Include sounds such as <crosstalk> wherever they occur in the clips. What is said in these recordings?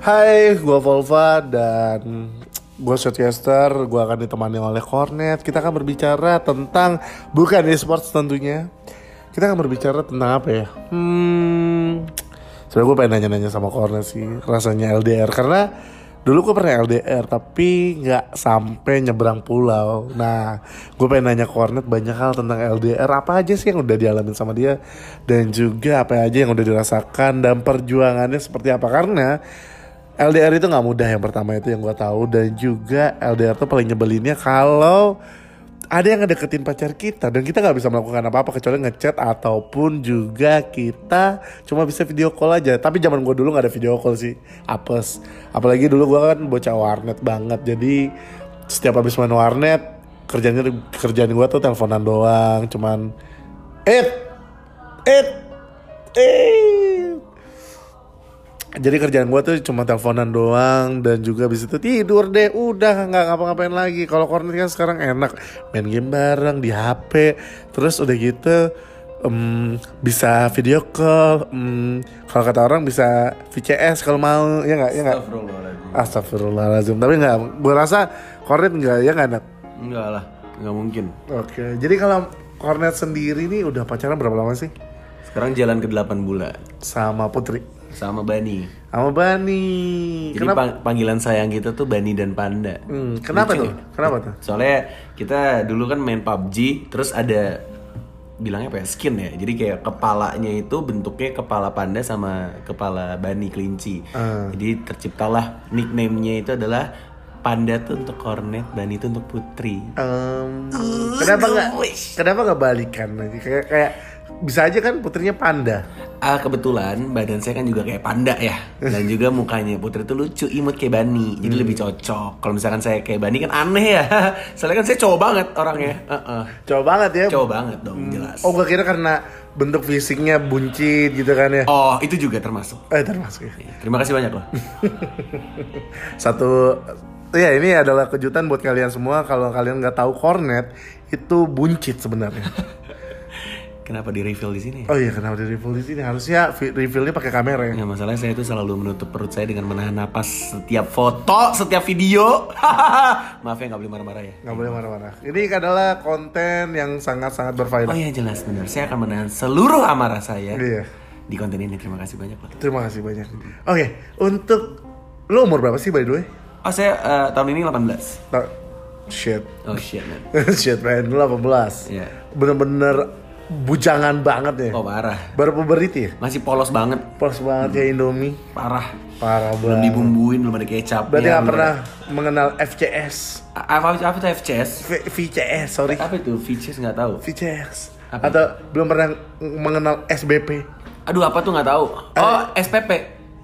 Hai, gue Volva dan gue Shotcaster. Gue akan ditemani oleh Cornet. Kita akan berbicara tentang bukan e-sports tentunya. Kita akan berbicara tentang apa ya? Hmm, sebenarnya gue pengen nanya-nanya sama Cornet sih rasanya LDR karena dulu gue pernah LDR tapi nggak sampai nyebrang pulau. Nah, gue pengen nanya Cornet banyak hal tentang LDR apa aja sih yang udah dialamin sama dia dan juga apa aja yang udah dirasakan dan perjuangannya seperti apa karena LDR itu nggak mudah yang pertama itu yang gue tahu. Dan juga LDR tuh paling nyebelinnya kalau ada yang ngedeketin pacar kita. Dan kita nggak bisa melakukan apa-apa kecuali ngechat ataupun juga kita cuma bisa video call aja. Tapi zaman gue dulu nggak ada video call sih. Apes. Apalagi dulu gue kan bocah warnet banget. Jadi setiap habis main warnet kerjanya kerjaan gue tuh teleponan doang. Cuman it it it jadi kerjaan gue tuh cuma teleponan doang dan juga habis itu tidur deh. Udah nggak ngapa-ngapain lagi. Kalau kornet kan sekarang enak. Main game bareng di HP terus udah gitu em, bisa video call em, kalau kata orang bisa VCS kalau mau. Ya nggak ya nggak? Astagfirullahaladzim. Tapi nggak gue rasa kornet nggak ya nggak enak? Enggak lah, enggak mungkin. oke jadi kalau kornet sendiri nih udah pacaran berapa lama sih? Sekarang jalan ke 8 bulan. Sama Putri sama Bani. sama Bani Jadi pang- panggilan sayang kita tuh Bani dan Panda. Hmm, kenapa tuh kenapa tuh Soalnya kita dulu kan main PUBG, terus ada bilangnya apa ya skin ya. Jadi kayak kepalanya itu bentuknya kepala panda sama kepala Bani kelinci. Ah. Jadi terciptalah nickname-nya itu adalah Panda tuh untuk Cornet, Bani itu untuk Putri. Em, kenapa nggak kenapa nggak balikan kayak kayak bisa aja kan putrinya panda. Ah kebetulan badan saya kan juga kayak panda ya. Dan juga mukanya Putri tuh lucu imut kayak Bani. Jadi lebih cocok. Kalau misalkan saya kayak Bani kan aneh ya. <laughs> Soalnya kan saya cowok banget orangnya. Heeh. cowok banget ya. Cowok banget dong jelas. Oh gue kira karena bentuk fisiknya buncit gitu kan ya. Oh itu juga termasuk. Eh termasuk ya. terima kasih banyak loh. <laughs> Satu ya ini adalah kejutan buat kalian semua. Kalau kalian nggak tahu cornet itu buncit sebenarnya <laughs> kenapa di reveal di sini? Oh iya kenapa di reveal di sini? Harusnya revealnya pakai kamera ya. Nggak masalahnya saya itu selalu menutup perut saya dengan menahan napas setiap foto, setiap video. <laughs> Maaf ya nggak boleh marah-marah ya. nggak boleh marah-marah. Ini adalah konten yang sangat-sangat berfaedah. Oh iya jelas benar. Saya akan menahan seluruh amarah saya iya. di konten ini. Terima kasih banyak loh. terima kasih banyak. Oke untuk lo umur berapa sih by the way? Oh saya eh, tahun ini 18 Nah, shit. Oh shit man. <laughs> Shit man. Lu 18 Iya. Bener-bener bujangan banget ya. Oh parah. Baru puberty ya? Masih polos banget. Polos banget ya Indomie. Parah. Parah Belum banget. dibumbuin, belum ada kecap. Berarti Ya, nggak belum pernah mengenal FCS ada- Apa, apa tuh FCS? V- VCS sorry. Apa itu? VCS nggak tahu. VCS Apa atau belum pernah mengenal SBP Aduh apa tuh nggak tahu. Oh SPP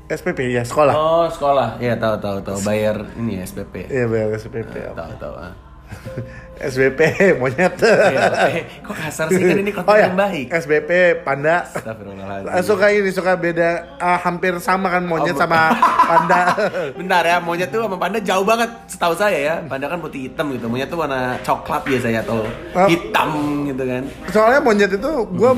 SPP ya sekolah. Oh sekolah. Ya tahu tahu tahu. Bayar ini ya SPP iya bayar SPP Tahu tahu ah. <laughs> SBP <laughs> monyet Iya, eh, Kok kasar sih kan ini konten oh ya yang baik SBP panda suka ini suka beda ah, hampir sama kan monyet Oh, sama <laughs> panda Bentar ya, monyet tuh sama panda jauh banget setahu saya ya. Panda kan putih hitam gitu, monyet tuh warna coklat biasanya atau Oh. hitam gitu kan. soalnya monyet itu gue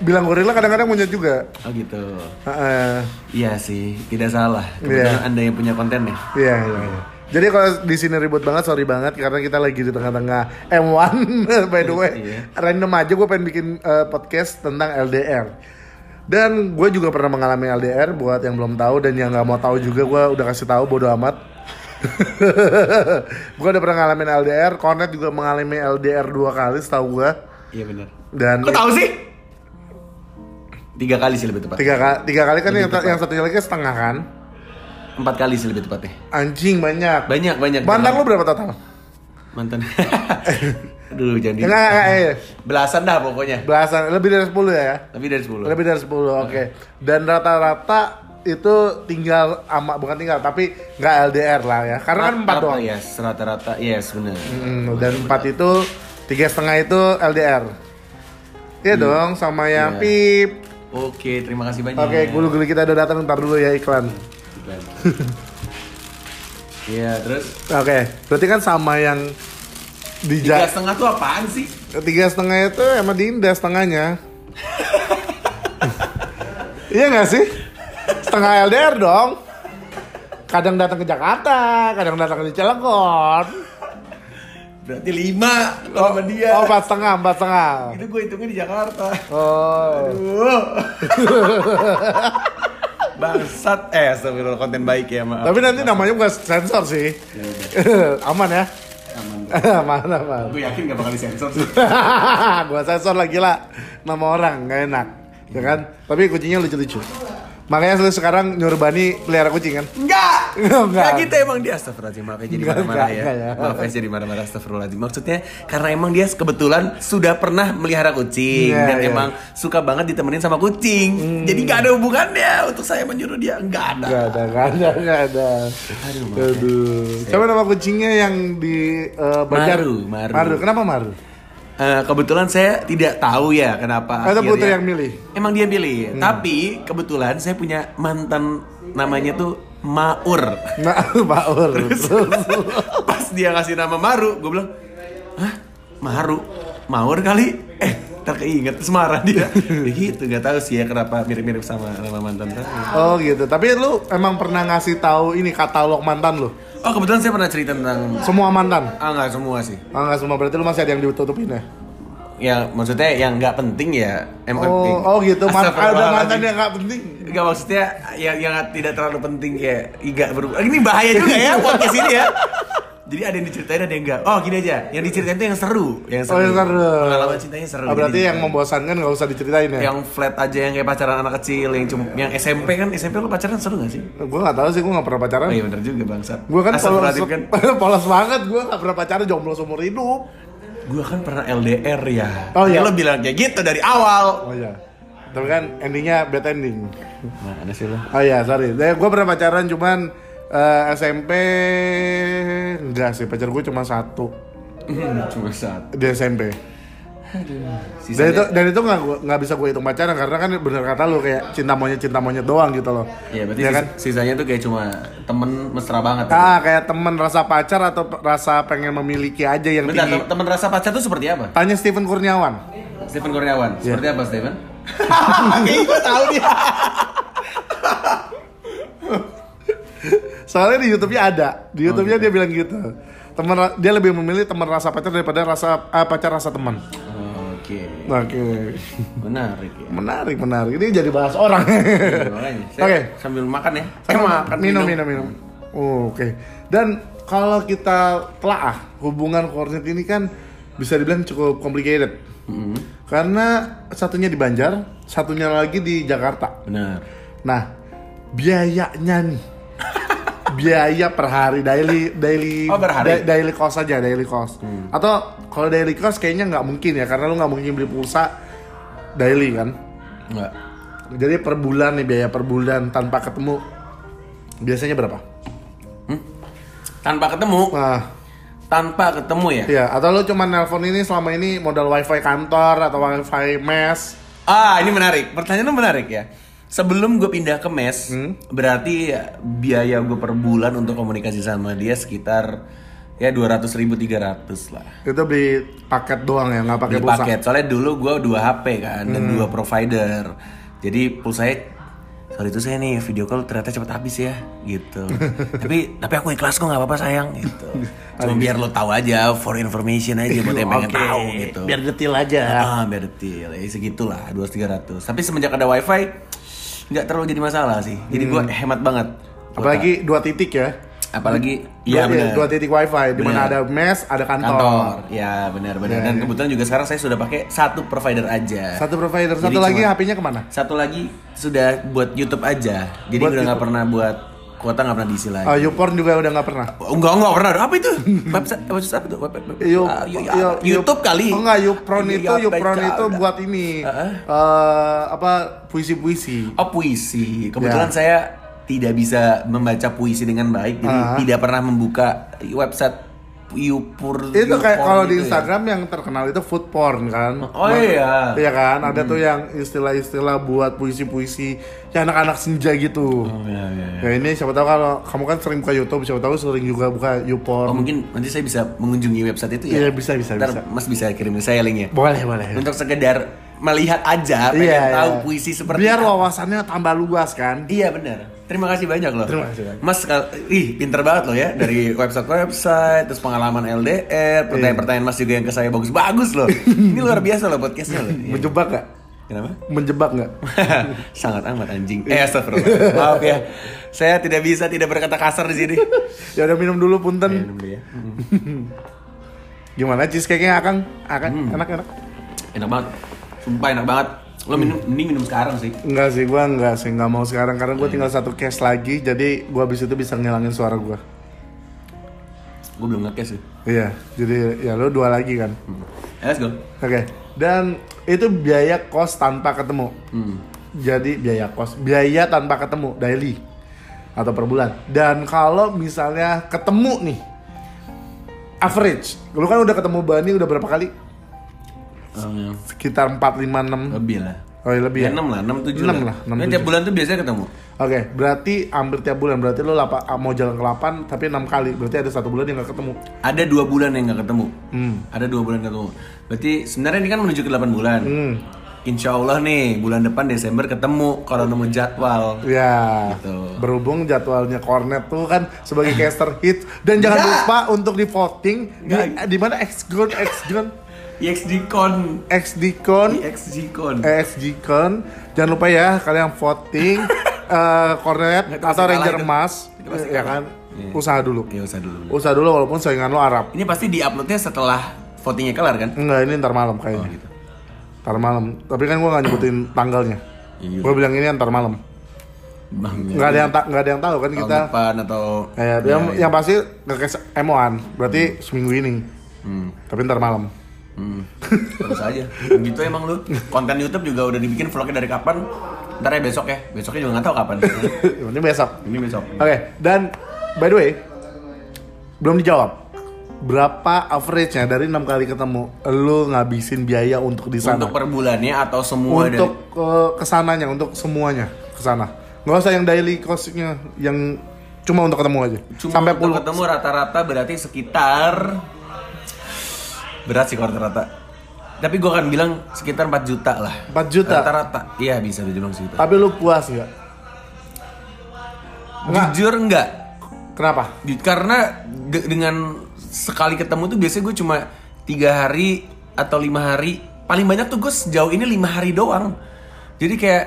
bilang gorila kadang-kadang monyet juga Oh gitu. Heeh. Iya sih, tidak salah. Kebetulan Iya. anda yang punya konten ya. Iya, iya, iya. Jadi kalau di sini ribut banget, sorry banget karena kita lagi di tengah-tengah M1 <laughs> by the way. Iya. Random aja gue pengen bikin eh, podcast tentang LDR. Dan gue juga pernah mengalami LDR buat yang belum tahu dan yang nggak mau tahu juga gue udah kasih tahu bodo amat. <laughs> gue udah pernah ngalamin LDR, Cornet juga mengalami LDR dua kali setahu gue. Iya benar. Dan Kok tahu sih? Tiga kali sih lebih tepat. tiga, tiga kali kan yang, yang satunya lagi setengah kan? Empat kali sih lebih tepatnya. Anjing banyak. Banyak banyak. Mantan lu berapa total? Mantan. <laughs> Aduh jadi Enggak, enggak, enggak, iya. belasan dah pokoknya. Belasan, lebih dari 10 ya? Lebih dari 10 Lebih dari 10, oke. Dan rata-rata itu tinggal ama bukan tinggal tapi nggak LDR lah ya. Karena kan empat doang. Yes, rata-rata yes benar. Hmm, dan empat itu tiga setengah itu LDR. Iya dong, sama yang Iya. pip. Oke, terima kasih banyak. Oke, gulu-gulu kita udah datang ntar dulu ya iklan. <laughs> Iya, terus Oke, berarti kan sama yang di tiga ja- setengah tuh apaan sih? tiga setengah itu emang Dinda setengahnya. iya nggak sih? Setengah LDR dong. kadang datang ke Jakarta, kadang datang ke Cilegon. Berarti lima kalau sama dia. Oh, empat setengah, empat setengah. Itu gue hitungnya di Jakarta. Oh. Aduh. <laughs> Bangsat eh astagfirullah konten baik ya maaf. Tapi nanti namanya bukan sensor sih. <laughs> aman ya? Aman. <laughs> aman, aman. Gue yakin gak bakal disensor sih. <laughs> gua sensor lagi lah nama orang nggak enak ya kan tapi kucingnya lucu-lucu makanya lu sekarang nyuruh Bani pelihara kucing kan Enggak! Enggak. Enggak gitu emang dia Astagfirullahaladzim Maaf ya jadi Enggak, marah-marah enggak, ya enggak. Maaf ya jadi marah-marah Astagfirullahaladzim Maksudnya karena emang dia kebetulan sudah pernah melihara kucing Iya, Dan iya. emang suka banget ditemenin sama kucing Jadi gak ada hubungannya untuk saya menyuruh dia Enggak ada nggak ada nggak ada nggak ada Aduh, ya. aduh siapa nama kucingnya yang di eh, Banjar Maru, Maru. Maru kenapa Maru Eh, Kebetulan saya tidak tahu ya kenapa Atau akhirnya- Putri yang milih? Emang dia pilih Hmm. Tapi kebetulan saya punya mantan namanya tuh Maur. Nah Maur. <laughs> Pas dia ngasih nama Maru, gue bilang, hah? Maru, Maur kali? Eh, terkeinget terus marah dia. Ya gitu, gak tahu sih ya kenapa mirip-mirip sama nama mantan oh gitu. Tapi lu emang pernah ngasih tahu ini katalog mantan lu? Oh kebetulan saya pernah cerita tentang, semua mantan? Ah nggak semua sih. Ah nggak semua. Berarti lu masih ada yang ditutupin ya? Ya maksudnya yang nggak penting ya, yang penting. Oh, oh gitu. Man ada mantan yang nggak penting. Enggak maksudnya yang yang tidak terlalu penting kayak enggak berubah. Ini bahaya juga ya <laughs> podcast ini ya. Jadi ada yang diceritain ada yang enggak. Oh gini aja, yang diceritain itu yang seru, yang seru. Oh, yang seru. Pengalaman cintanya seru. Ah, berarti yang membosankan nggak usah diceritain ya? yang flat aja yang kayak pacaran anak kecil yang cuma yang SMP kan SMP lu pacaran seru gak sih? Gue nggak tahu sih, gue nggak pernah pacaran. Oh iya bener juga bangsat. Gue kan polos, kan. <laughs> polos banget, gue nggak pernah pacaran jomblo seumur hidup. Gue kan pernah LDR ya. Oh, iya. Lo bilang kayak gitu dari awal. Oh iya. Tapi kan endingnya bad ending. Nah, ada sih lo. Oh iya, sorry. Gue pernah pacaran cuman eh, SMP enggak sih, pacar gue cuma satu Cuma satu. di SMP. Dan itu dan itu nggak nggak bisa gue hitung pacaran karena kan bener kata lu kayak cinta monyet cinta monyet doang gitu loh. Iya berarti sis- kan? sisanya tuh kayak cuma temen mesra banget. gitu. Ah, kayak temen rasa pacar atau rasa pengen memiliki aja yang Bentar, tinggi. tem- temen rasa pacar tuh seperti apa? Tanya Steven Kurniawan. Stephen Kurniawan. Iya. Seperti apa Stephen? Kayaknya <laughs> gue tahu dia. Soalnya di YouTube-nya ada. Di YouTube-nya dia bilang gitu. Temen ra- dia lebih memilih teman rasa pacar daripada rasa ah, pacar rasa teman. Oke. Oke. Menarik ya. Menarik, menarik. Ini jadi bahas orang. Iya. Saya Oke. Sambil makan ya. Sama makan minum, minum, minum. Oh, Oke. Dan kalau kita telaah hubungan kornet ini kan bisa dibilang cukup complicated. Mm-hmm. Karena satunya di Banjar, satunya lagi di Jakarta. Benar. Nah, biayanya nih. Biaya per hari daily daily Oh, per hari? da- daily cost aja daily cost atau kalau daily cost kayaknya nggak mungkin ya karena lu nggak mungkin beli pulsa daily kan Enggak. jadi per bulan nih biaya per bulan tanpa ketemu biasanya berapa Tanpa ketemu, nah tanpa ketemu ya. iya atau lu cuma nelpon ini selama ini modal wifi kantor atau wifi mes Ah, ini menarik. Pertanyaan menarik ya. Sebelum gue pindah ke mes, Hmm? berarti ya, biaya gue per bulan untuk komunikasi sama dia sekitar ya 200 ribu 300 lah. itu beli paket doang ya nggak pakai pulsa paket. Soalnya dulu gue dua HP kan dan dua provider. Jadi pulsanya sorry itu saya nih video call ternyata cepet habis ya gitu. <laughs> tapi tapi aku ikhlas kok nggak apa-apa sayang gitu. Cuma biar lo tahu aja for information aja buat yang pengen <laughs> Oke, tahu gitu. biar detil aja Ah, biar detil. Ya segitulah, 200 300. Tapi semenjak ada WiFi nggak terlalu jadi masalah sih. Jadi gua hemat banget. apalagi dua titik ya apalagi iya dua, benar. dua titik wifi di mana ada mes ada kantor, kantor. Ya, benar benar. Ya, Dan ya. kebetulan juga sekarang saya sudah pakai satu provider aja. satu provider Jadi satu lagi cuma- HP-nya ke mana Satu lagi sudah buat YouTube aja. Jadi Buat udah nggak pernah buat kuota nggak pernah diisi lagi. Oh, YouPorn juga udah nggak pernah Oh, enggak enggak pernah. Apa itu? Website website apa itu? Web, web- You- ah, you- you- apa? YouTube kali. Oh enggak, Youpron Iya, itu apa Youpron itu? buat ini Heeh. eh, apa puisi-puisi. Oh puisi. Kebetulan Ya. saya tidak bisa membaca puisi dengan baik, jadi Ah. tidak pernah membuka website Yupur. Itu kayak kalau di gitu ya. Instagram yang terkenal itu food porn kan. Oh iya. Iya kan, ada tuh yang istilah-istilah buat puisi-puisi ya anak-anak senja gitu. Oh iya iya. iya. Ya ini siapa tahu kalau kamu kan sering buka YouTube, siapa tahu sering juga buka Oh YouPorn. mungkin nanti saya bisa mengunjungi website itu ya. Iya bisa bisa Ntar bisa. Mas bisa kirimin saya linknya. Boleh boleh. Untuk sekedar melihat aja, pengen Iya, tahu iya. puisi seperti Biar apa. wawasannya tambah luas kan. Iya benar. Terima kasih banyak loh. Terima kasih banyak. Mas, ih pinter banget loh ya dari <laughs> website-website, terus pengalaman LDR, pertanyaan-pertanyaan Mas juga yang ke saya bagus-bagus loh. Ini luar biasa loh podcastnya loh. Iya. <laughs> Menjebak gak? Kenapa? Menjebak gak? <laughs> Sangat amat anjing. Eh astagfirullah. Maaf ya. Saya tidak bisa tidak berkata kasar di sini. ya udah minum dulu punten. Minum dulu ya. Gimana cheesecake-nya Akang? Akang Hmm. enak-enak. Enak banget. Sumpah enak banget. Lo minum, mending minum sekarang sih. Enggak sih, gua enggak sih, enggak mau sekarang karena gua tinggal satu case lagi, jadi gua habis itu bisa ngilangin suara gua. Gue belum ngekes sih. Iya, jadi ya lu dua lagi kan. Hmm. Ya, let's go. Oke. Dan itu biaya kos tanpa ketemu. Hmm. Jadi biaya kos, biaya tanpa ketemu daily atau per bulan. Dan kalau misalnya ketemu nih average, lu kan udah ketemu Bani udah berapa kali? Eh, Sekitar 4 5 6. lebih lah. Oh, iya, lebih Ya, ya. 6 lah, 6 7 Enam lah. lah, enam, Nah, tujuh. tiap bulan tuh biasanya ketemu. Oke, berarti hampir tiap bulan. Berarti lu lapa, mau jalan ke 8 tapi 6 kali. Berarti ada satu bulan yang gak ketemu. Ada dua bulan yang nggak ketemu. Hmm. Ada dua bulan ketemu. Berarti sebenarnya ini kan menuju ke 8 bulan. Hmm. Insya Allah nih bulan depan Desember ketemu kalau nemu jadwal. Ya, Gitu. berhubung jadwalnya Cornet tuh kan sebagai caster hit dan jangan Nggak. lupa untuk di voting di, Nggak. di mana Xgon Xgon EXGCon. XDCon EXGCon. Eh, XGCon jangan lupa ya kalian voting <laughs> eh, Cornet atau Ranger kalah itu. Mas Itu pasti ya kan Iya. usaha dulu Ya usah dulu. usaha dulu walaupun saingan lo Arab Ini pasti diuploadnya setelah votingnya kelar kan? enggak ini ntar malam Oh kayaknya gitu. ntar malam tapi kan gua nggak nyebutin tanggalnya Iya. gue bilang ini ntar malam Bang. nggak ada yang ta- nggak ada yang tahu kan tahun kita depan atau Eh, yang, yang pasti ngekes emoan berarti seminggu ini Hmm. tapi ntar malam Hmm. Terus aja. <laughs> Gitu emang lu. Konten YouTube juga udah dibikin vlognya dari kapan? Ntar ya besok ya. Besoknya juga nggak tahu kapan. <laughs> ini besok Ini besok. oke dan by the way belum dijawab berapa average-nya dari enam kali ketemu lu ngabisin biaya untuk di sana Untuk per bulannya atau semua untuk eh, ke sananya untuk semuanya ke sana nggak usah yang daily cost-nya yang cuma untuk ketemu aja dari cuma sampai untuk puluh ketemu rata-rata berarti sekitar berat sih kalau rata-rata. Tapi gua akan bilang sekitar 4 juta lah. 4 juta Rata-rata. Iya bisa dibilang segitu. tapi lu puas nggak Nggak. Jujur enggak. kenapa Karena dengan sekali ketemu tuh biasanya gue cuma tiga hari atau lima hari. Paling banyak tuh gue sejauh ini lima hari doang. Jadi kayak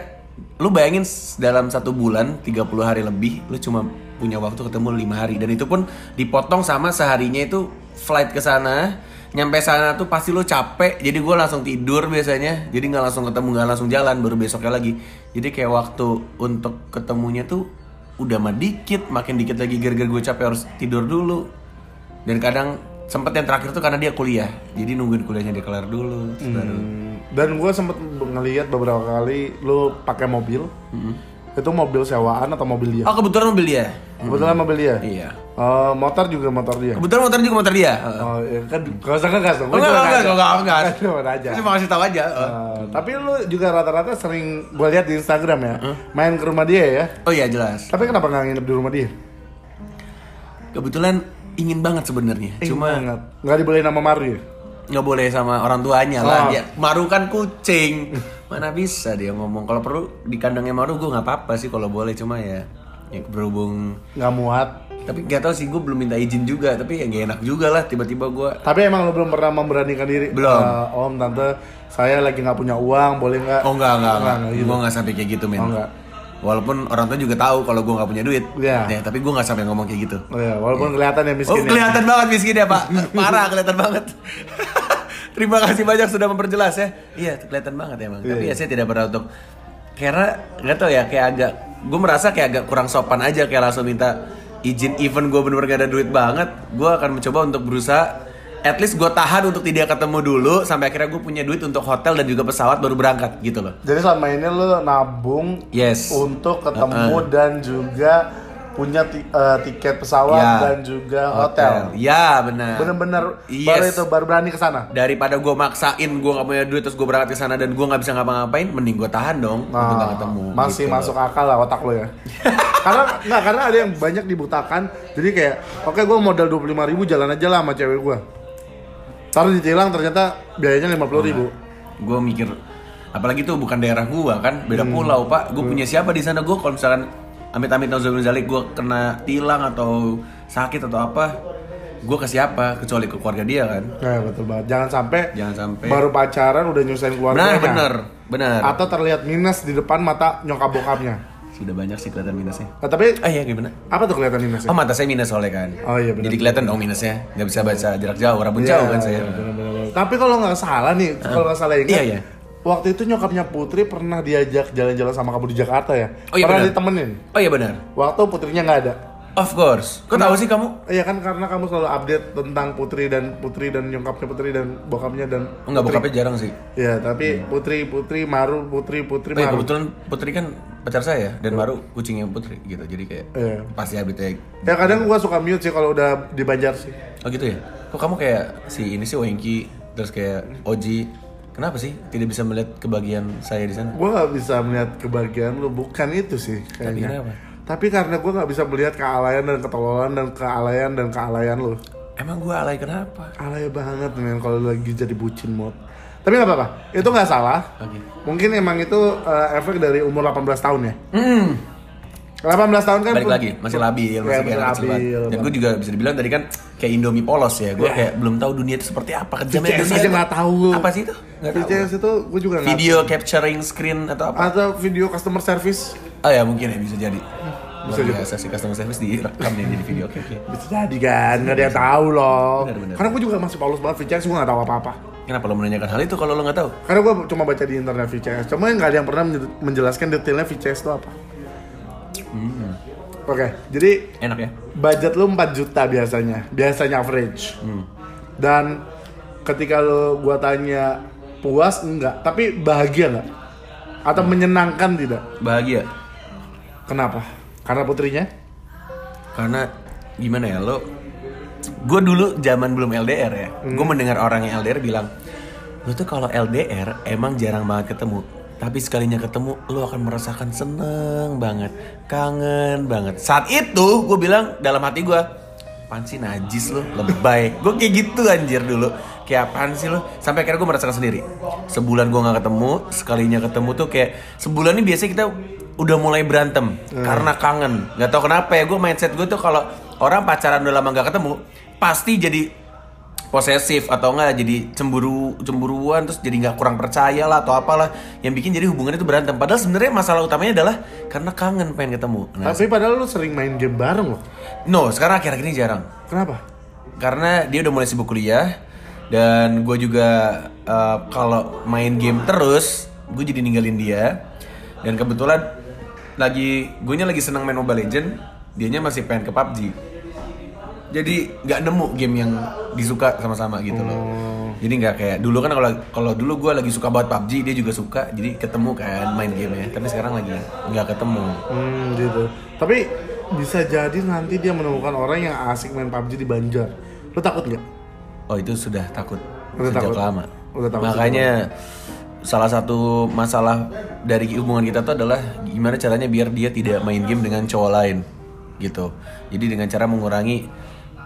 lu bayangin dalam satu bulan 30 hari lebih lu cuma punya waktu ketemu lima hari dan itu pun dipotong sama seharinya itu flight ke sana nyampe sana tuh pasti lu capek jadi gue langsung tidur biasanya. Jadi nggak langsung ketemu nggak langsung jalan baru besoknya lagi. Jadi kayak waktu untuk ketemunya tuh udah mah dikit makin dikit lagi gara-gara gue capek harus tidur dulu. Dan kadang sempet yang terakhir tuh karena dia kuliah. Jadi nungguin kuliahnya dia kelar dulu baru Hmm, dan gue sempet ngeliat beberapa kali lu pakai mobil itu mobil sewaan atau mobil dia? Oh kebetulan mobil dia. Kebetulan mobil dia? Iya. Eh, motor juga motor dia? Kebetulan motor juga motor dia. Oh ya kan gak usah ngegas dong. Oh, Gua enggak, cuma enggak, enggak, enggak. Cuma nanya. Cuma kasih tahu aja. Eh, tapi lu juga rata-rata sering gue lihat di Instagram ya main ke rumah dia ya? Oh iya jelas. tapi kenapa nggak nginep di rumah dia? Kebetulan ingin banget sebenarnya. Cuma nggak nggak dibolehin sama Maru ya nggak boleh sama orang tuanya lah. Oh. Dia Maru kan kucing. Mana bisa dia ngomong. Kalau perlu di kandangnya Maru gue nggak apa-apa sih kalau boleh. Cuma ya, ya berhubung. nggak muat Tapi gak tau sih gue belum minta izin juga. Tapi ya gak enak juga lah tiba-tiba gue. tapi emang lu belum pernah memberanikan diri Belum. Eh, om tante saya lagi nggak punya uang boleh nggak Oh enggak enggak enggak. nggak gitu. Gue nggak sampai kayak gitu men. Oh, enggak. Walaupun orang tua juga tahu kalau gue nggak punya duit. Iya. Ya, tapi gue nggak sampai ngomong kayak gitu. Oh, ya, walaupun kelihatan ya Oh miskin ya. kelihatan banget miskin ya pak, parah kelihatan banget. <laughs> Terima kasih banyak sudah memperjelas ya. Iya kelihatan banget emang. Tapi Iya. ya saya tidak pernah untuk karena nggak tahu ya kayak agak gue merasa kayak agak kurang sopan aja kayak langsung minta izin even gue bener-bener gak ada duit banget. Gue akan mencoba untuk berusaha at least gue tahan untuk tidak ketemu dulu sampai akhirnya gue punya duit untuk hotel dan juga pesawat baru berangkat gitu loh. Jadi selama ini lu nabung Yes. untuk ketemu dan juga punya eh, tiket pesawat Ya. dan juga hotel. Ya benar. Bener-bener Yes. baru itu baru berani ke sana. daripada gue maksain gue nggak punya duit terus gue berangkat ke sana dan gue nggak bisa ngapa-ngapain mending gue tahan dong untuk Nah, nggak ketemu masih gitu. masuk akal lah otak lo ya. <laughs> karena nggak karena ada yang banyak dibutakan. Jadi kayak oke gue modal 25.000 ribu jalan aja lah sama cewek gue. Taruh ditilang ternyata biayanya 50.000 ribu. gue mikir apalagi tuh bukan daerah gue kan beda Hmm. pulau pak gue punya siapa di sana gue kalau misalkan amit-amit nauzubillah zalik gue kena tilang atau sakit atau apa gue ke siapa kecuali ke keluarga dia kan Ya betul banget. Jangan sampai jangan sampai baru pacaran udah nyusahin keluarganya. benar benar benar Atau terlihat minus di depan mata nyokap bokapnya. Sudah banyak sih kelihatan minusnya Nah, tapi ah iya gimana apa tuh kelihatan minusnya? oh mata saya minus soalnya kan Oh iya benar. jadi kelihatan dong minusnya nggak bisa baca jarak jauh rabun jauh kan saya Iya, bener-bener. Tapi kalau nggak salah nih, kalau nggak salah ingat, Iya, iya. waktu itu nyokapnya Putri pernah diajak jalan-jalan sama kamu di Jakarta ya? Oh, iya, pernah benar. ditemenin. oh iya benar Waktu Putrinya nggak ada. Of course kok tahu sih kamu Iya kan karena kamu selalu update tentang Putri dan Putri dan nyokapnya Putri dan bokapnya dan oh, nggak bokapnya jarang sih Iya, tapi Putri Putri Maru Putri Putri Oh iya, Maru. kebetulan Putri kan pacar saya dan Maru kucingnya Putri gitu jadi kayak Iya. pasti update Ya kadang gua suka mute sih kalau udah di Banjar sih. Oh gitu ya? Kok kamu kayak si ini sih Wengki terus kayak Oji Kenapa sih tidak bisa melihat kebahagiaan saya di sana? Gua nggak bisa melihat kebahagiaan lu bukan itu sih Tapi kayaknya. kenapa? Tapi karena gua nggak bisa melihat kealayan dan ketololan dan kealayan dan kealayan lu. Emang gue alay kenapa? Alay banget men kalau lagi jadi bucin mod. Tapi nggak apa-apa, itu nggak salah. Oke. Mungkin emang itu eh, efek dari umur 18 tahun ya. Hmm. 18 tahun kan Balik pun- lagi, masih labil, Iya, masih kayak anak kecil banget. labil, Dan gue juga bisa dibilang tadi kan kayak Indomie polos ya. Gue kayak belum tahu dunia itu seperti apa. Kejamnya dunia aja nggak tahu. Apa sih itu? Nggak tahu. Itu gue juga Video capturing screen atau apa? atau video customer service Oh ya mungkin ya bisa jadi. Bisa biasa sih customer service direkam nih jadi video. Oke <laughs> bisa jadi kan nggak ada yang tahu loh karena gue juga masih polos banget VCS gue nggak tahu apa-apa Kenapa lo menanyakan hal itu kalau lo nggak tahu? karena gue cuma baca di internet VCS cuma nggak ada yang pernah menje- menjelaskan detailnya VCS itu apa Hmm. oke jadi Enak ya? budget lu 4 juta biasanya biasanya average Hmm. dan ketika lo gua tanya puas enggak tapi bahagia nggak atau Hmm. menyenangkan tidak Bahagia. kenapa karena putrinya karena gimana ya lo gue dulu zaman belum LDR ya gue mendengar orang yang LDR bilang lo tuh kalau LDR emang jarang banget ketemu tapi sekalinya ketemu lo akan merasakan seneng banget kangen banget. Saat itu gue bilang dalam hati gue apaan sih najis lo lebay. Gue kayak gitu anjir dulu. Kayak apaan sih lo sampai akhirnya gue merasakan sendiri. Sebulan gue nggak ketemu sekalinya ketemu tuh kayak sebulan ini biasanya kita udah mulai berantem karena kangen. Nggak tahu kenapa ya gue mindset gue tuh kalau orang pacaran udah lama nggak ketemu pasti jadi posesif atau enggak jadi cemburu cemburuan terus jadi nggak kurang percaya lah atau apalah yang bikin jadi hubungan itu berantem. Padahal sebenarnya masalah utamanya adalah karena kangen pengen ketemu. Nah, tapi padahal lu sering main game bareng loh. No sekarang akhir-akhir ini jarang. Kenapa? Karena dia udah mulai sibuk kuliah dan gue juga uh, kalau main game terus gue jadi ninggalin dia. Dan kebetulan lagi gue lagi senang main Mobile Legend dianya masih pengen ke PUBG jadi nggak nemu game yang disuka sama-sama gitu loh. Jadi nggak kayak dulu kan kalau kalau dulu gue lagi suka banget PUBG dia juga suka jadi ketemu kan main gamenya tapi sekarang lagi nggak ketemu. Hmm gitu. Tapi bisa jadi nanti dia menemukan orang yang asik main PUBG di Banjar. Lu takut nggak? Oh itu sudah takut Udah sejak takut. lama. Udah takut Makanya salah satu masalah dari hubungan kita tuh adalah gimana caranya biar dia tidak main game dengan cowok lain gitu. Jadi dengan cara mengurangi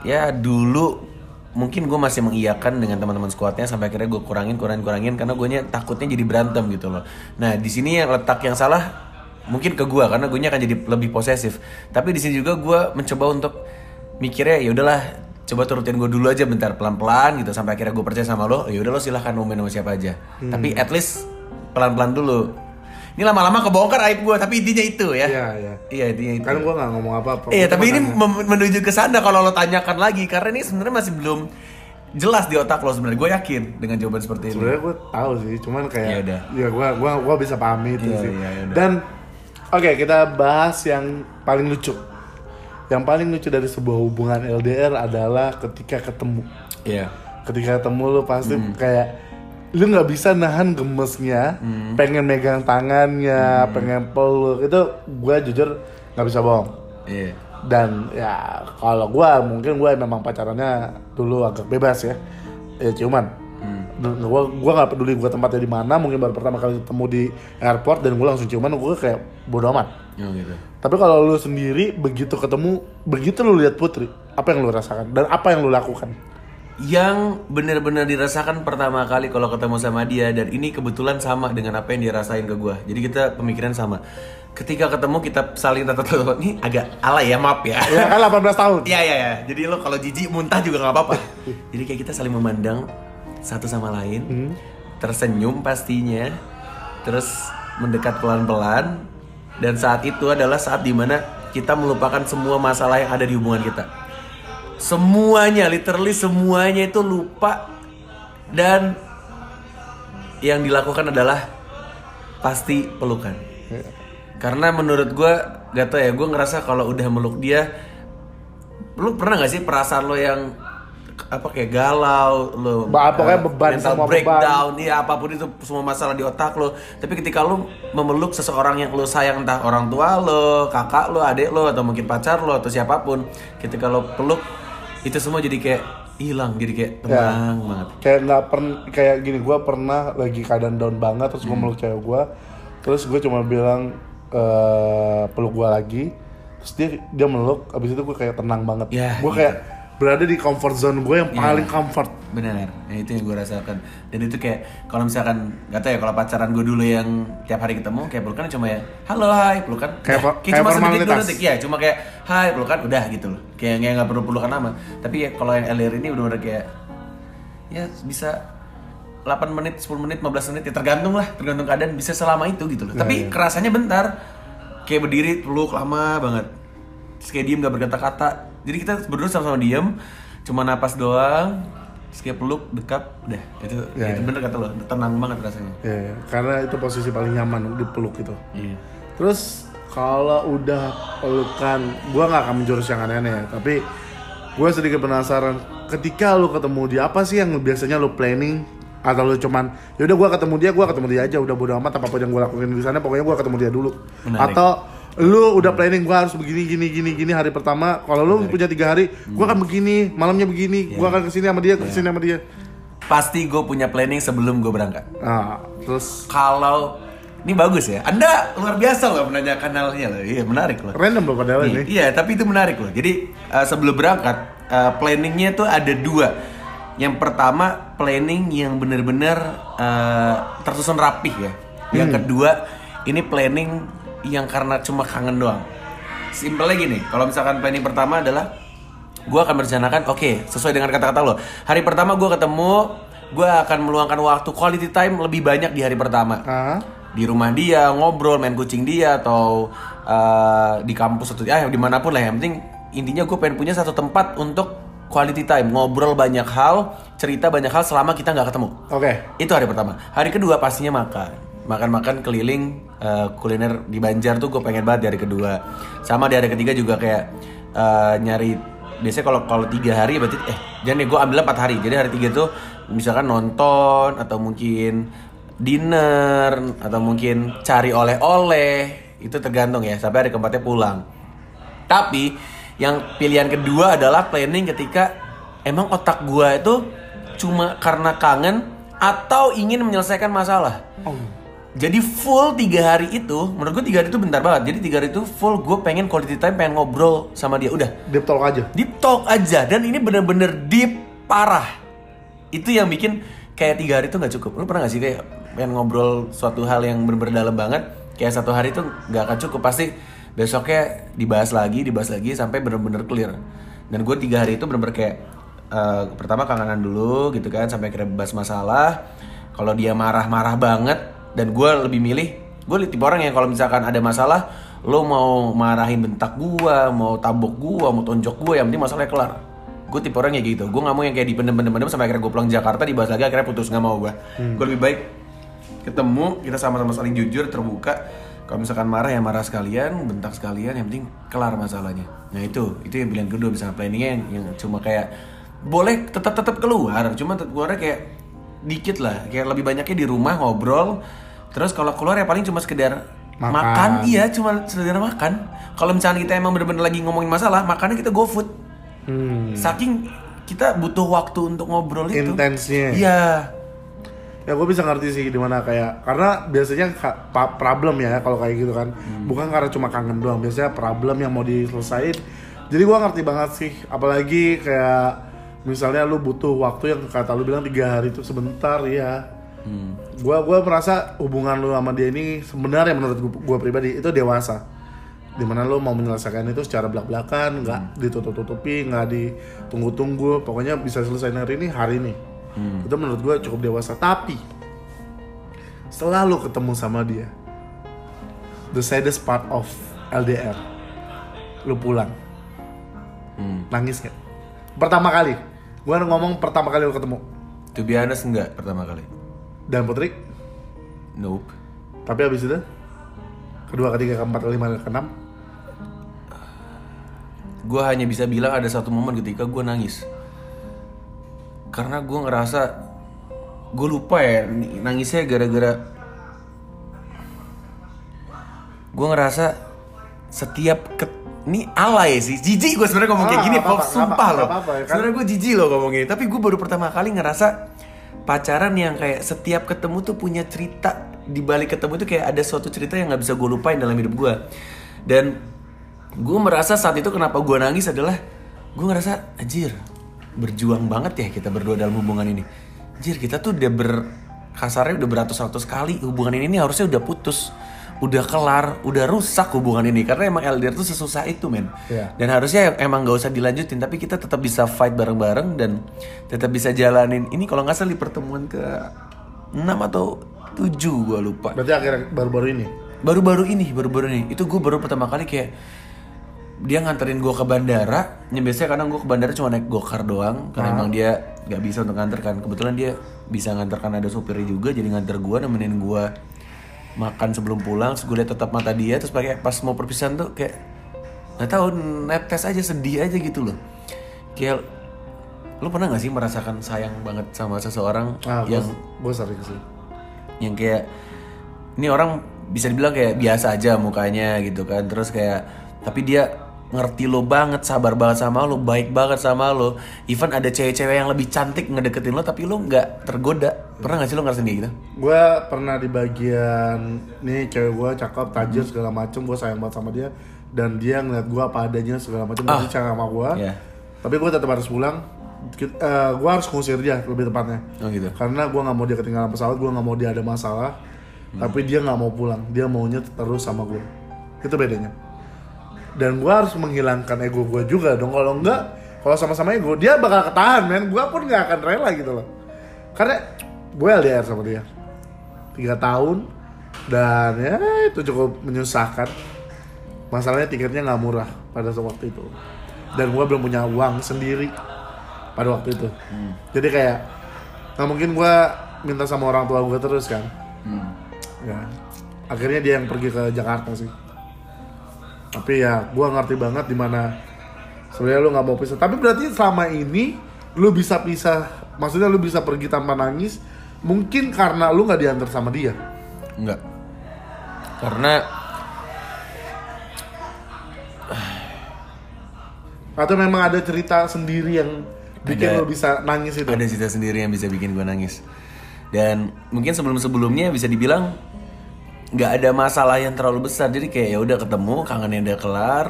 ya dulu mungkin gue masih mengiyakan dengan teman-teman squadnya sampai akhirnya gue kurangin kurangin kurangin karena gue takutnya jadi berantem gitu loh. Nah di sini yang letak yang salah mungkin ke gue karena gue akan jadi lebih posesif. Tapi di sini juga gue mencoba untuk mikirnya ya udahlah coba turutin gue dulu aja bentar pelan-pelan gitu sampai akhirnya gue percaya sama lo ya udah lo silahkan mau main sama siapa aja tapi at least pelan-pelan dulu ini lama-lama kebongkar aib gue tapi intinya itu ya Iya, iya. iya intinya itu kan gua nggak ngomong apa-apa iya tapi ini tanya. mem- menuju ke sana kalau lo tanyakan lagi karena ini sebenarnya masih belum jelas di otak lo sebenarnya gue yakin dengan jawaban seperti ini sebenarnya gue tahu sih cuman kayak Ya udah. ya gue gua gua bisa pahami itu Iya, sih iya, ya udah. dan oke kita bahas yang paling lucu yang paling lucu dari sebuah hubungan LDR adalah ketika ketemu iya ketika ketemu lu pasti Hmm. kayak lu nggak bisa nahan gemesnya Hmm. pengen megang tangannya pengen peluk itu gue jujur nggak bisa bohong. Iya. Dan ya kalau gua mungkin gua memang pacarannya dulu agak bebas ya. Ya ciuman Dan gua gua nggak peduli gua tempatnya di mana mungkin baru pertama kali ketemu di airport dan gua langsung ciuman gua kayak bodo amat. Oh, gitu. Tapi kalau lu sendiri begitu ketemu begitu lu lihat putri apa yang lu rasakan? Dan apa yang lu lakukan yang benar-benar dirasakan pertama kali kalau ketemu sama dia dan ini kebetulan sama dengan apa yang dirasain ke gue jadi kita pemikiran sama ketika ketemu kita saling tatap tatap ini agak alay ya maaf ya Ya kan 18 tahun. Iya iya ya. Jadi lo kalau jijik muntah juga nggak apa-apa. Jadi kayak kita saling memandang satu sama lain, tersenyum pastinya, terus mendekat pelan-pelan. Dan saat itu adalah saat di mana kita melupakan semua masalah yang ada di hubungan kita. Semuanya, literally semuanya itu lupa dan yang dilakukan adalah pasti pelukan. Karena menurut gue, gak tau ya, gue ngerasa kalau udah meluk dia, lu pernah gak sih perasaan lo yang apa kayak galau, lo Ba- pokoknya eh, beban, mental semua breakdown, iya apa pun itu semua masalah di otak lo. Tapi ketika lo memeluk seseorang yang lo sayang entah orang tua lo, kakak lo, adik lo, atau mungkin pacar lo atau siapa pun, ketika lo peluk itu semua jadi kayak hilang, jadi kayak tenang banget. Kayak nggak pernah kayak gini, gue pernah lagi keadaan down banget terus gue meluk cewek gue, terus gue cuma bilang eh peluk gue lagi, terus dia dia meluk, abis itu gue kayak tenang banget. Ya, gue gitu. kayak berada di comfort zone gue yang paling comfort. Benar, ya itu yang gue rasakan. Dan itu kayak kalau misalkan gak tau ya kalau pacaran gue dulu yang tiap hari ketemu kayak pelukan cuma ya halo hai pelukan. Kayak Udah, po- kayak cuma sedetik dua formalitas. detik ya, cuma kayak hai pelukan udah gitu loh. Kayak kayak nggak perlu pelukan lama. Tapi ya kalau yang LR ini udah-udah kayak ya bisa 8 menit, 10 menit, 15 menit ya tergantung lah, tergantung keadaan bisa selama itu gitu loh. Tapi kerasanya bentar. Kayak berdiri peluk lama banget. Terus kayak diem gak berkata-kata. Jadi kita berdua sama-sama diem, cuma napas doang. Terus kayak peluk, dekat, udah. Itu, Ya, itu ya. bener kata lo, tenang banget rasanya. Ya, ya, karena itu posisi paling nyaman dipeluk itu. Iya. Terus kalau udah pelukan, gue nggak akan menjurus yang aneh-aneh ya. Tapi gue sedikit penasaran, ketika lu ketemu dia apa sih yang biasanya lu planning atau lu cuman yaudah gue ketemu dia, gue ketemu dia aja, udah bodo amat apa pun yang gue lakuin di sana, pokoknya gue ketemu dia dulu. Menarik. Atau lu udah planning gue harus begini gini gini gini hari pertama. Kalau lu punya tiga hari, gue akan begini, malamnya begini, gue akan ke sini sama dia, ke sini sama dia. Pasti gue punya planning sebelum gue berangkat. Nah, terus Kalau ini bagus ya, Anda luar biasa loh menanyakan halnya loh. Iya menarik loh. random loh padahal ini. Iya, tapi itu menarik loh. Jadi uh, sebelum berangkat, uh, planningnya tuh ada dua. Yang pertama planning yang bener-bener uh, tersusun rapih ya. Yang kedua ini planning yang karena cuma kangen doang. Simpelnya gini, kalau misalkan planning pertama adalah gue akan merencanakan, oke, sesuai dengan kata-kata lo. Hari pertama gue ketemu, gue akan meluangkan waktu quality time lebih banyak di hari pertama Ah, di rumah dia ngobrol main kucing dia atau uh, di kampus atau ya di mana pun lah yang penting intinya gue pengen punya satu tempat untuk quality time ngobrol banyak hal cerita banyak hal selama kita nggak ketemu oke. itu hari pertama hari kedua pastinya makan makan makan keliling uh, kuliner di Banjar tuh gue pengen banget di hari kedua sama di hari ketiga juga kayak uh, nyari biasanya kalau kalau tiga hari berarti eh jangan nih gue ambil empat hari jadi hari tiga tuh misalkan nonton atau mungkin dinner atau mungkin cari oleh-oleh itu tergantung ya sampai hari keempatnya pulang tapi yang pilihan kedua adalah planning ketika emang otak gua itu cuma karena kangen atau ingin menyelesaikan masalah. Oh. Jadi full tiga hari itu, menurut gue tiga hari itu bentar banget. Jadi tiga hari itu full gue pengen quality time, pengen ngobrol sama dia. Udah, Deep talk aja. deep talk aja. Dan ini bener-bener deep parah. Itu yang bikin kayak tiga hari itu nggak cukup. Lu pernah gak sih kayak pengen ngobrol suatu hal yang bener-bener dalam banget? Kayak satu hari itu nggak akan cukup. Pasti besoknya dibahas lagi, dibahas lagi sampai bener-bener clear. Dan gue tiga hari itu bener-bener kayak eh, pertama kangenan dulu gitu kan sampai akhirnya bahas masalah. Kalau dia marah-marah banget dan gue lebih milih gue tipe orang yang kalau misalkan ada masalah lo mau marahin bentak gua mau tabok gua mau tonjok gua yang penting masalahnya kelar. Gue tipe orang yang gitu. Gue nggak mau yang kayak dipendem-pendem sampai akhirnya gue pulang Jakarta dibahas lagi akhirnya putus nggak mau gue gue lebih baik ketemu kita sama-sama saling jujur terbuka. Kalau misalkan marah ya marah sekalian bentak sekalian yang penting kelar masalahnya. Nah itu. Itu yang pilihan kedua misalnya planningnya yang, yang cuma kayak boleh tetap tetap keluar cuma keluarnya kayak dikit lah. Kayak lebih banyaknya di rumah ngobrol. Terus kalau keluar ya paling cuma sekedar Makan. makan, iya cuma sekedar makan. Kalau misalnya kita emang bener-bener lagi ngomongin masalah makannya kita go food. Hmm. saking kita butuh waktu untuk ngobrol itu. Intensnya. iya. Ya gue bisa ngerti sih di mana kayak karena biasanya problem ya kalau kayak gitu kan. Bukan karena cuma kangen doang biasanya problem yang mau diselesain jadi gue ngerti banget sih apalagi kayak misalnya lu butuh waktu yang kata lu bilang tiga hari itu sebentar ya Gua gua merasa hubungan lu sama dia ini sebenarnya menurut gua, gua pribadi itu dewasa. Di mana lu mau menyelesaikan itu secara belak-belakan, nggak ditutup-tutupi, nggak ditunggu-tunggu, pokoknya bisa selesai hari ini hari ini. Itu menurut gua cukup dewasa. Tapi setelah lu ketemu sama dia, the saddest part of LDR, lu pulang, Hmm. nangis nggak? Pertama kali, gua ngomong pertama kali lu ketemu To be honest enggak pertama kali. dan Putri, Nope. tapi habis itu kedua, ketiga, keempat, kelima, keenam, Gue hanya bisa bilang ada satu momen ketika gue nangis. Karena gue ngerasa gue lupa ya nangisnya gara-gara gue ngerasa setiap ke ini alay sih. Jijik gue sebenarnya ngomong kayak Ah, gini nggak apa-apa, Pop, sumpah loh. ya kan? sebenarnya gue jijik loh ngomong gini tapi gue baru pertama kali ngerasa pacaran yang kayak setiap ketemu tuh punya cerita. Di balik ketemu tuh kayak ada suatu cerita yang nggak bisa gue lupain dalam hidup gue dan gue merasa saat itu kenapa gue nangis adalah gue ngerasa anjir berjuang banget ya kita berdua dalam hubungan ini. Anjir kita tuh udah ber kasarnya udah beratus-ratus kali. Hubungan ini, ini harusnya udah putus udah kelar udah rusak hubungan ini. Karena emang LDR tuh sesusah itu men. Iya. dan harusnya emang gak usah dilanjutin tapi kita tetap bisa fight bareng-bareng dan tetap bisa jalanin. Ini kalau nggak salah di pertemuan ke 6 atau 7 gue lupa. Berarti akhirnya baru-baru ini. baru-baru ini baru-baru ini. Itu gue baru pertama kali kayak dia nganterin gue ke bandara. Yang biasanya kadang gue ke bandara cuma naik gokar doang karena emang dia nggak bisa untuk nganter kan. Kebetulan dia bisa nganterkan ada supirnya juga jadi nganter gue nemenin gue makan sebelum pulang terus gue liat tetap mata dia terus pakai pas mau perpisahan tuh kayak nggak tahu netes aja sedih aja gitu loh kayak lu pernah gak sih merasakan sayang banget sama seseorang Ah, yang gue sering sih. yang kayak ini orang bisa dibilang kayak biasa aja mukanya gitu kan terus kayak tapi dia ngerti lo banget sabar banget sama lo baik banget sama lo even ada cewek-cewek yang lebih cantik ngedeketin lo tapi lo nggak tergoda pernah gak sih lo ngerasain kayak gitu Gue pernah di bagian nih cewek gue cakep, tajir segala macem, gue sayang banget sama dia dan dia ngeliat gue apa adanya segala macem, dia sayang sama gue. Iya. Tapi gue tetap harus pulang. gue harus ngusir dia lebih tepatnya. oh gitu Karena gue nggak mau dia ketinggalan pesawat, gue nggak mau dia ada masalah. Tapi dia nggak mau pulang, dia maunya terus sama gue. Itu bedanya. Dan gue harus menghilangkan ego gue juga dong. Kalau enggak, kalau sama-sama ego, dia bakal ketahan men. Gue pun nggak akan rela gitu loh. Karena gue LDR sama dia tiga tahun dan ya itu cukup menyusahkan. Masalahnya tiketnya nggak murah pada waktu itu. Dan gue belum punya uang sendiri pada waktu itu. Jadi kayak nggak mungkin gue minta sama orang tua gue terus kan. Ya, akhirnya dia yang pergi ke Jakarta sih. Tapi ya gue ngerti banget di mana sebenarnya lu nggak mau pisah. Tapi berarti selama ini lu bisa pisah, maksudnya lu bisa pergi tanpa nangis, mungkin karena lu nggak diantar sama dia. Enggak. Karena Atau memang ada cerita sendiri yang bikin Ada. lu bisa nangis itu. ada cerita sendiri yang bisa bikin gue nangis. Dan mungkin sebelum-sebelumnya bisa dibilang nggak ada masalah yang terlalu besar. Jadi kayak ya udah ketemu, kangennya udah kelar,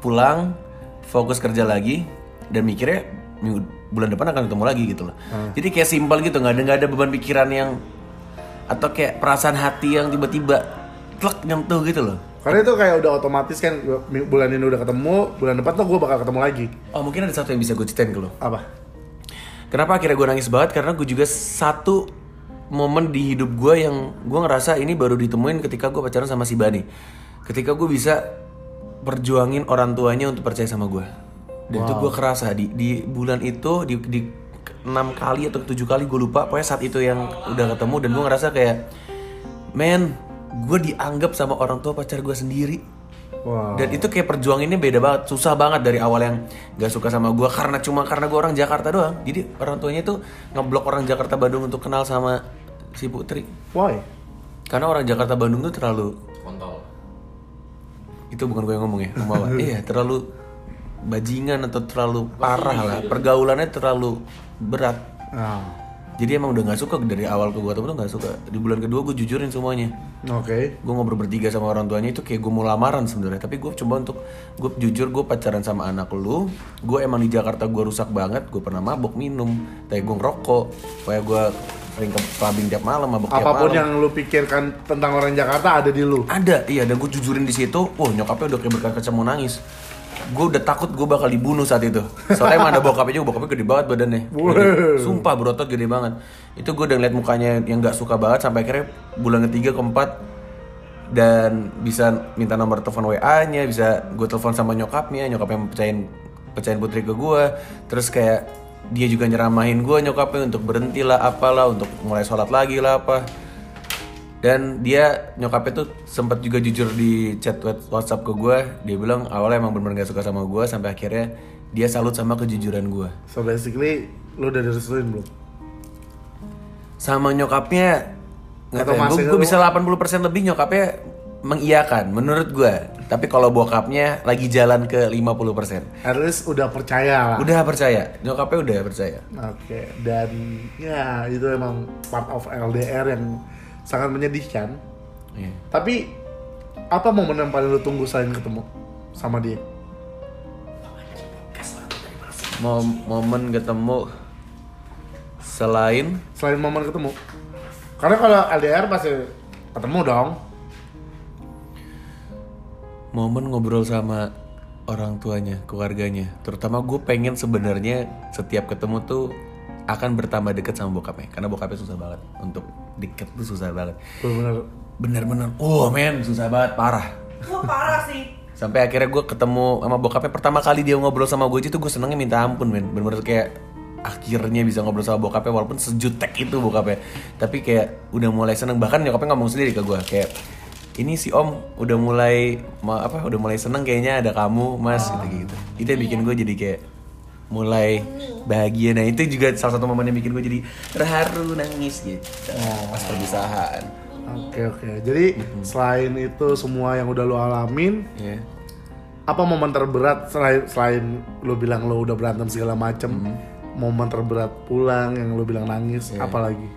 pulang, fokus kerja lagi dan mikirnya minggu bulan depan akan ketemu lagi gitu loh. Jadi kayak simpel gitu, nggak ada nggak ada beban pikiran yang atau kayak perasaan hati yang tiba-tiba klek nyentuh gitu loh. Karena itu kayak udah otomatis kan bulan ini udah ketemu, bulan depan tuh gue bakal ketemu lagi. Oh mungkin ada satu yang bisa gue ceritain ke lo. Apa? Kenapa akhirnya gue nangis banget? Karena gue juga satu momen di hidup gue yang gue ngerasa ini baru ditemuin ketika gue pacaran sama si Bani. Ketika gue bisa perjuangin orang tuanya untuk percaya sama gue. Dan itu gue kerasa di di bulan itu di di enam kali atau tujuh kali gue lupa. Pokoknya saat itu yang udah ketemu dan gue ngerasa kayak, men, gue dianggap sama orang tua pacar gue sendiri. Wow. Dan itu kayak perjuanginnya beda banget, susah banget dari awal yang gak suka sama gue karena cuma karena gue orang Jakarta doang. Jadi orang tuanya tuh ngeblok orang Jakarta Bandung untuk kenal sama si Putri. Why? Karena orang Jakarta Bandung tuh terlalu kontol itu bukan gue yang ngomong ya, ngomong apa? <laughs> iya terlalu bajingan atau terlalu parah lah, pergaulannya terlalu berat. Ah, Jadi emang udah nggak suka dari awal ke gue tuh nggak suka. Di bulan kedua gue jujurin semuanya. Oke. gue ngobrol bertiga sama orang tuanya itu kayak gue mau lamaran sebenarnya tapi gue coba untuk gue jujur gue pacaran sama anak lu gue emang di Jakarta gue rusak banget gue pernah mabok minum tapi gue ngerokok kayak gue sering ke clubbing tiap malam mabuk tiap Apa pun malam. yang lu pikirkan tentang orang Jakarta ada di lu. ada iya dan gue jujurin di situ wah nyokapnya udah kayak berkaca mau nangis. Gue udah takut gue bakal dibunuh saat itu. Soalnya emang ada bokapnya juga bokapnya gede banget badannya. Gede. sumpah berotot gede banget. Itu gue udah ngeliat mukanya yang nggak suka banget sampai akhirnya bulan ketiga keempat dan bisa minta nomor telepon WA nya bisa gue telepon sama nyokapnya nyokapnya percayain percayain putri ke gue terus kayak dia juga nyeramahin gue nyokapnya untuk berhenti lah apalah untuk mulai sholat lagi lah apa. Dan dia nyokapnya tuh sempat juga jujur di chat WhatsApp ke gue dia bilang awalnya emang bener-bener gak suka sama gue sampai akhirnya dia salut sama kejujuran gue So basically lu udah direstuin belum? sama nyokapnya nggak tahu masih gue bisa 80% lebih nyokapnya mengiyakan menurut gue tapi kalau bokapnya lagi jalan ke 50% At least udah percaya lah. udah percaya nyokapnya udah percaya Oke, dan ya itu emang part of LDR yang sangat menyedihkan. Iya. Tapi apa momen yang paling lu tunggu selain ketemu sama dia? Mom- momen ketemu selain Selain momen ketemu. Karena kalau LDR pasti ketemu dong. Momen ngobrol sama orang tuanya, keluarganya. Terutama gue pengen sebenarnya setiap ketemu tuh akan bertambah deket sama bokapnya. Karena bokapnya susah banget untuk deket tuh susah banget. Bener-bener Bener-bener, oh men susah banget, parah. Wah parah sih. <laughs> Sampai akhirnya gue ketemu sama bokapnya pertama kali dia ngobrol sama gue itu gue senengnya minta ampun men. Bener-bener kayak akhirnya bisa ngobrol sama bokapnya walaupun sejutek itu bokapnya. Tapi kayak udah mulai seneng bahkan nyokapnya ngomong sendiri ke gue kayak ini si om udah mulai apa udah mulai seneng kayaknya ada kamu mas gitu gitu itu yang bikin gue jadi kayak mulai bahagia. Nah itu juga salah satu momen yang bikin gue jadi terharu nangis gitu. Pas perpisahan. Oke oke. Jadi selain itu semua yang udah lu alamin, ya apa momen terberat selain selain lu bilang lu udah berantem segala macem, momen terberat pulang yang lu bilang nangis, apa lagi?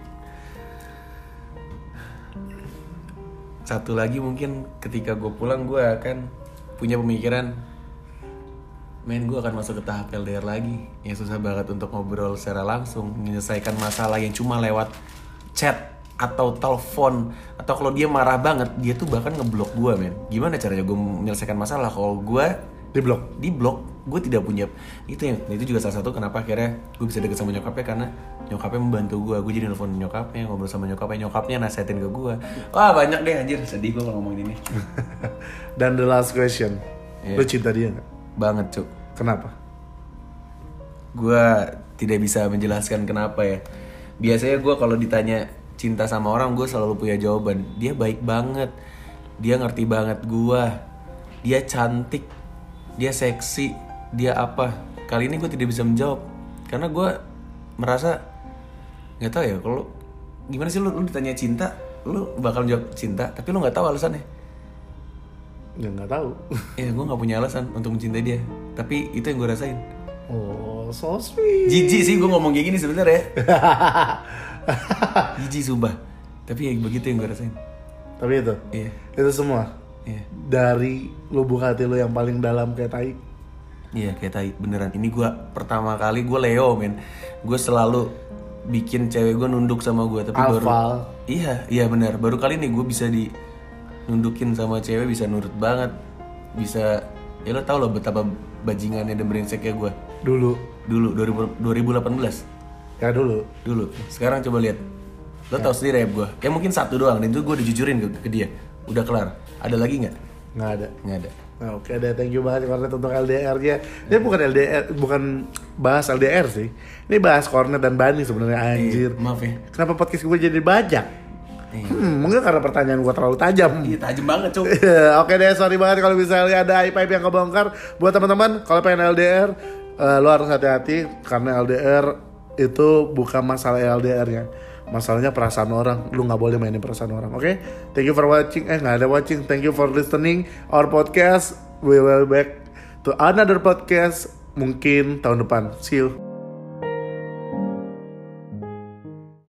Satu lagi mungkin ketika gue pulang gue akan punya pemikiran men gue akan masuk ke tahap LDR lagi. Yang susah banget untuk ngobrol secara langsung menyelesaikan masalah yang cuma lewat chat atau telepon. Atau kalau dia marah banget dia tuh bahkan ngeblok gue men. Gimana caranya gue menyelesaikan masalah? Kalau gue Di blok. di blok. Gue tidak punya itu yang itu juga salah satu kenapa akhirnya gue bisa deket sama nyokapnya karena nyokapnya membantu gue gue jadi nelfon nyokapnya ngobrol sama nyokapnya. Nyokapnya nasihatin ke gue wah banyak deh anjir. Sedih gue kalau ngomongin ini. <laughs> Dan the last question, Iya. lu cinta dia nggak? banget cuk. Kenapa? gue tidak bisa menjelaskan kenapa ya. Biasanya gue kalau ditanya cinta sama orang gue selalu punya jawaban. Dia baik banget. Dia ngerti banget gue dia cantik dia seksi dia apa kali ini gue tidak bisa menjawab karena gue merasa nggak tahu ya kalau gimana sih lu, lu ditanya cinta lu bakal jawab cinta tapi lu nggak tahu alasannya Ya nggak tahu. <laughs> ya gue nggak punya alasan untuk mencintai dia tapi itu yang gue rasain oh, so sweet. Jijik sih gue ngomong kayak gini sebenarnya. <laughs> Jijik sumpah. Tapi ya begitu yang gue rasain. Tapi itu, Iya, itu semua iya. dari lubuk hati lu yang paling dalam kayak tai. Iya kayak tai beneran. Ini gue pertama kali gue Leo men. Gue selalu bikin cewek gue nunduk sama gue tapi baru Hafal. iya iya benar baru kali ini gue bisa di nundukin sama cewek bisa nurut banget bisa ya lo tau loh betapa bajingannya dan brengseknya gue Dulu, dulu 2000, 2018 ya dulu. dulu sekarang coba lihat lo tau sendiri ya gue ya mungkin satu doang dan itu gue dijujurin ke, ke dia udah kelar ada lagi nggak Nggak ada. nggak ada Nah, Oke deh, thank you banget Kornet untuk LDR-nya. Ini bukan LDR, bukan bahas LDR sih. Ini bahas Kornet dan Bani sebenarnya anjir. maaf ya Kenapa podcast gue jadi bajak? Iya. Hmm, mungkin karena pertanyaan gue terlalu tajam. iya tajam banget cuk <laughs> Oke deh, sorry banget kalau misalnya ada aib-aib yang kebongkar. Buat teman-teman, kalau pengen LDR, eh, lo harus hati-hati karena LDR itu bukan masalah LDR-nya. Masalahnya perasaan orang, lu nggak boleh mainin perasaan orang. Oke, thank you for watching. Eh nggak ada watching. Thank you for listening our podcast. We will back to another podcast mungkin tahun depan. See you.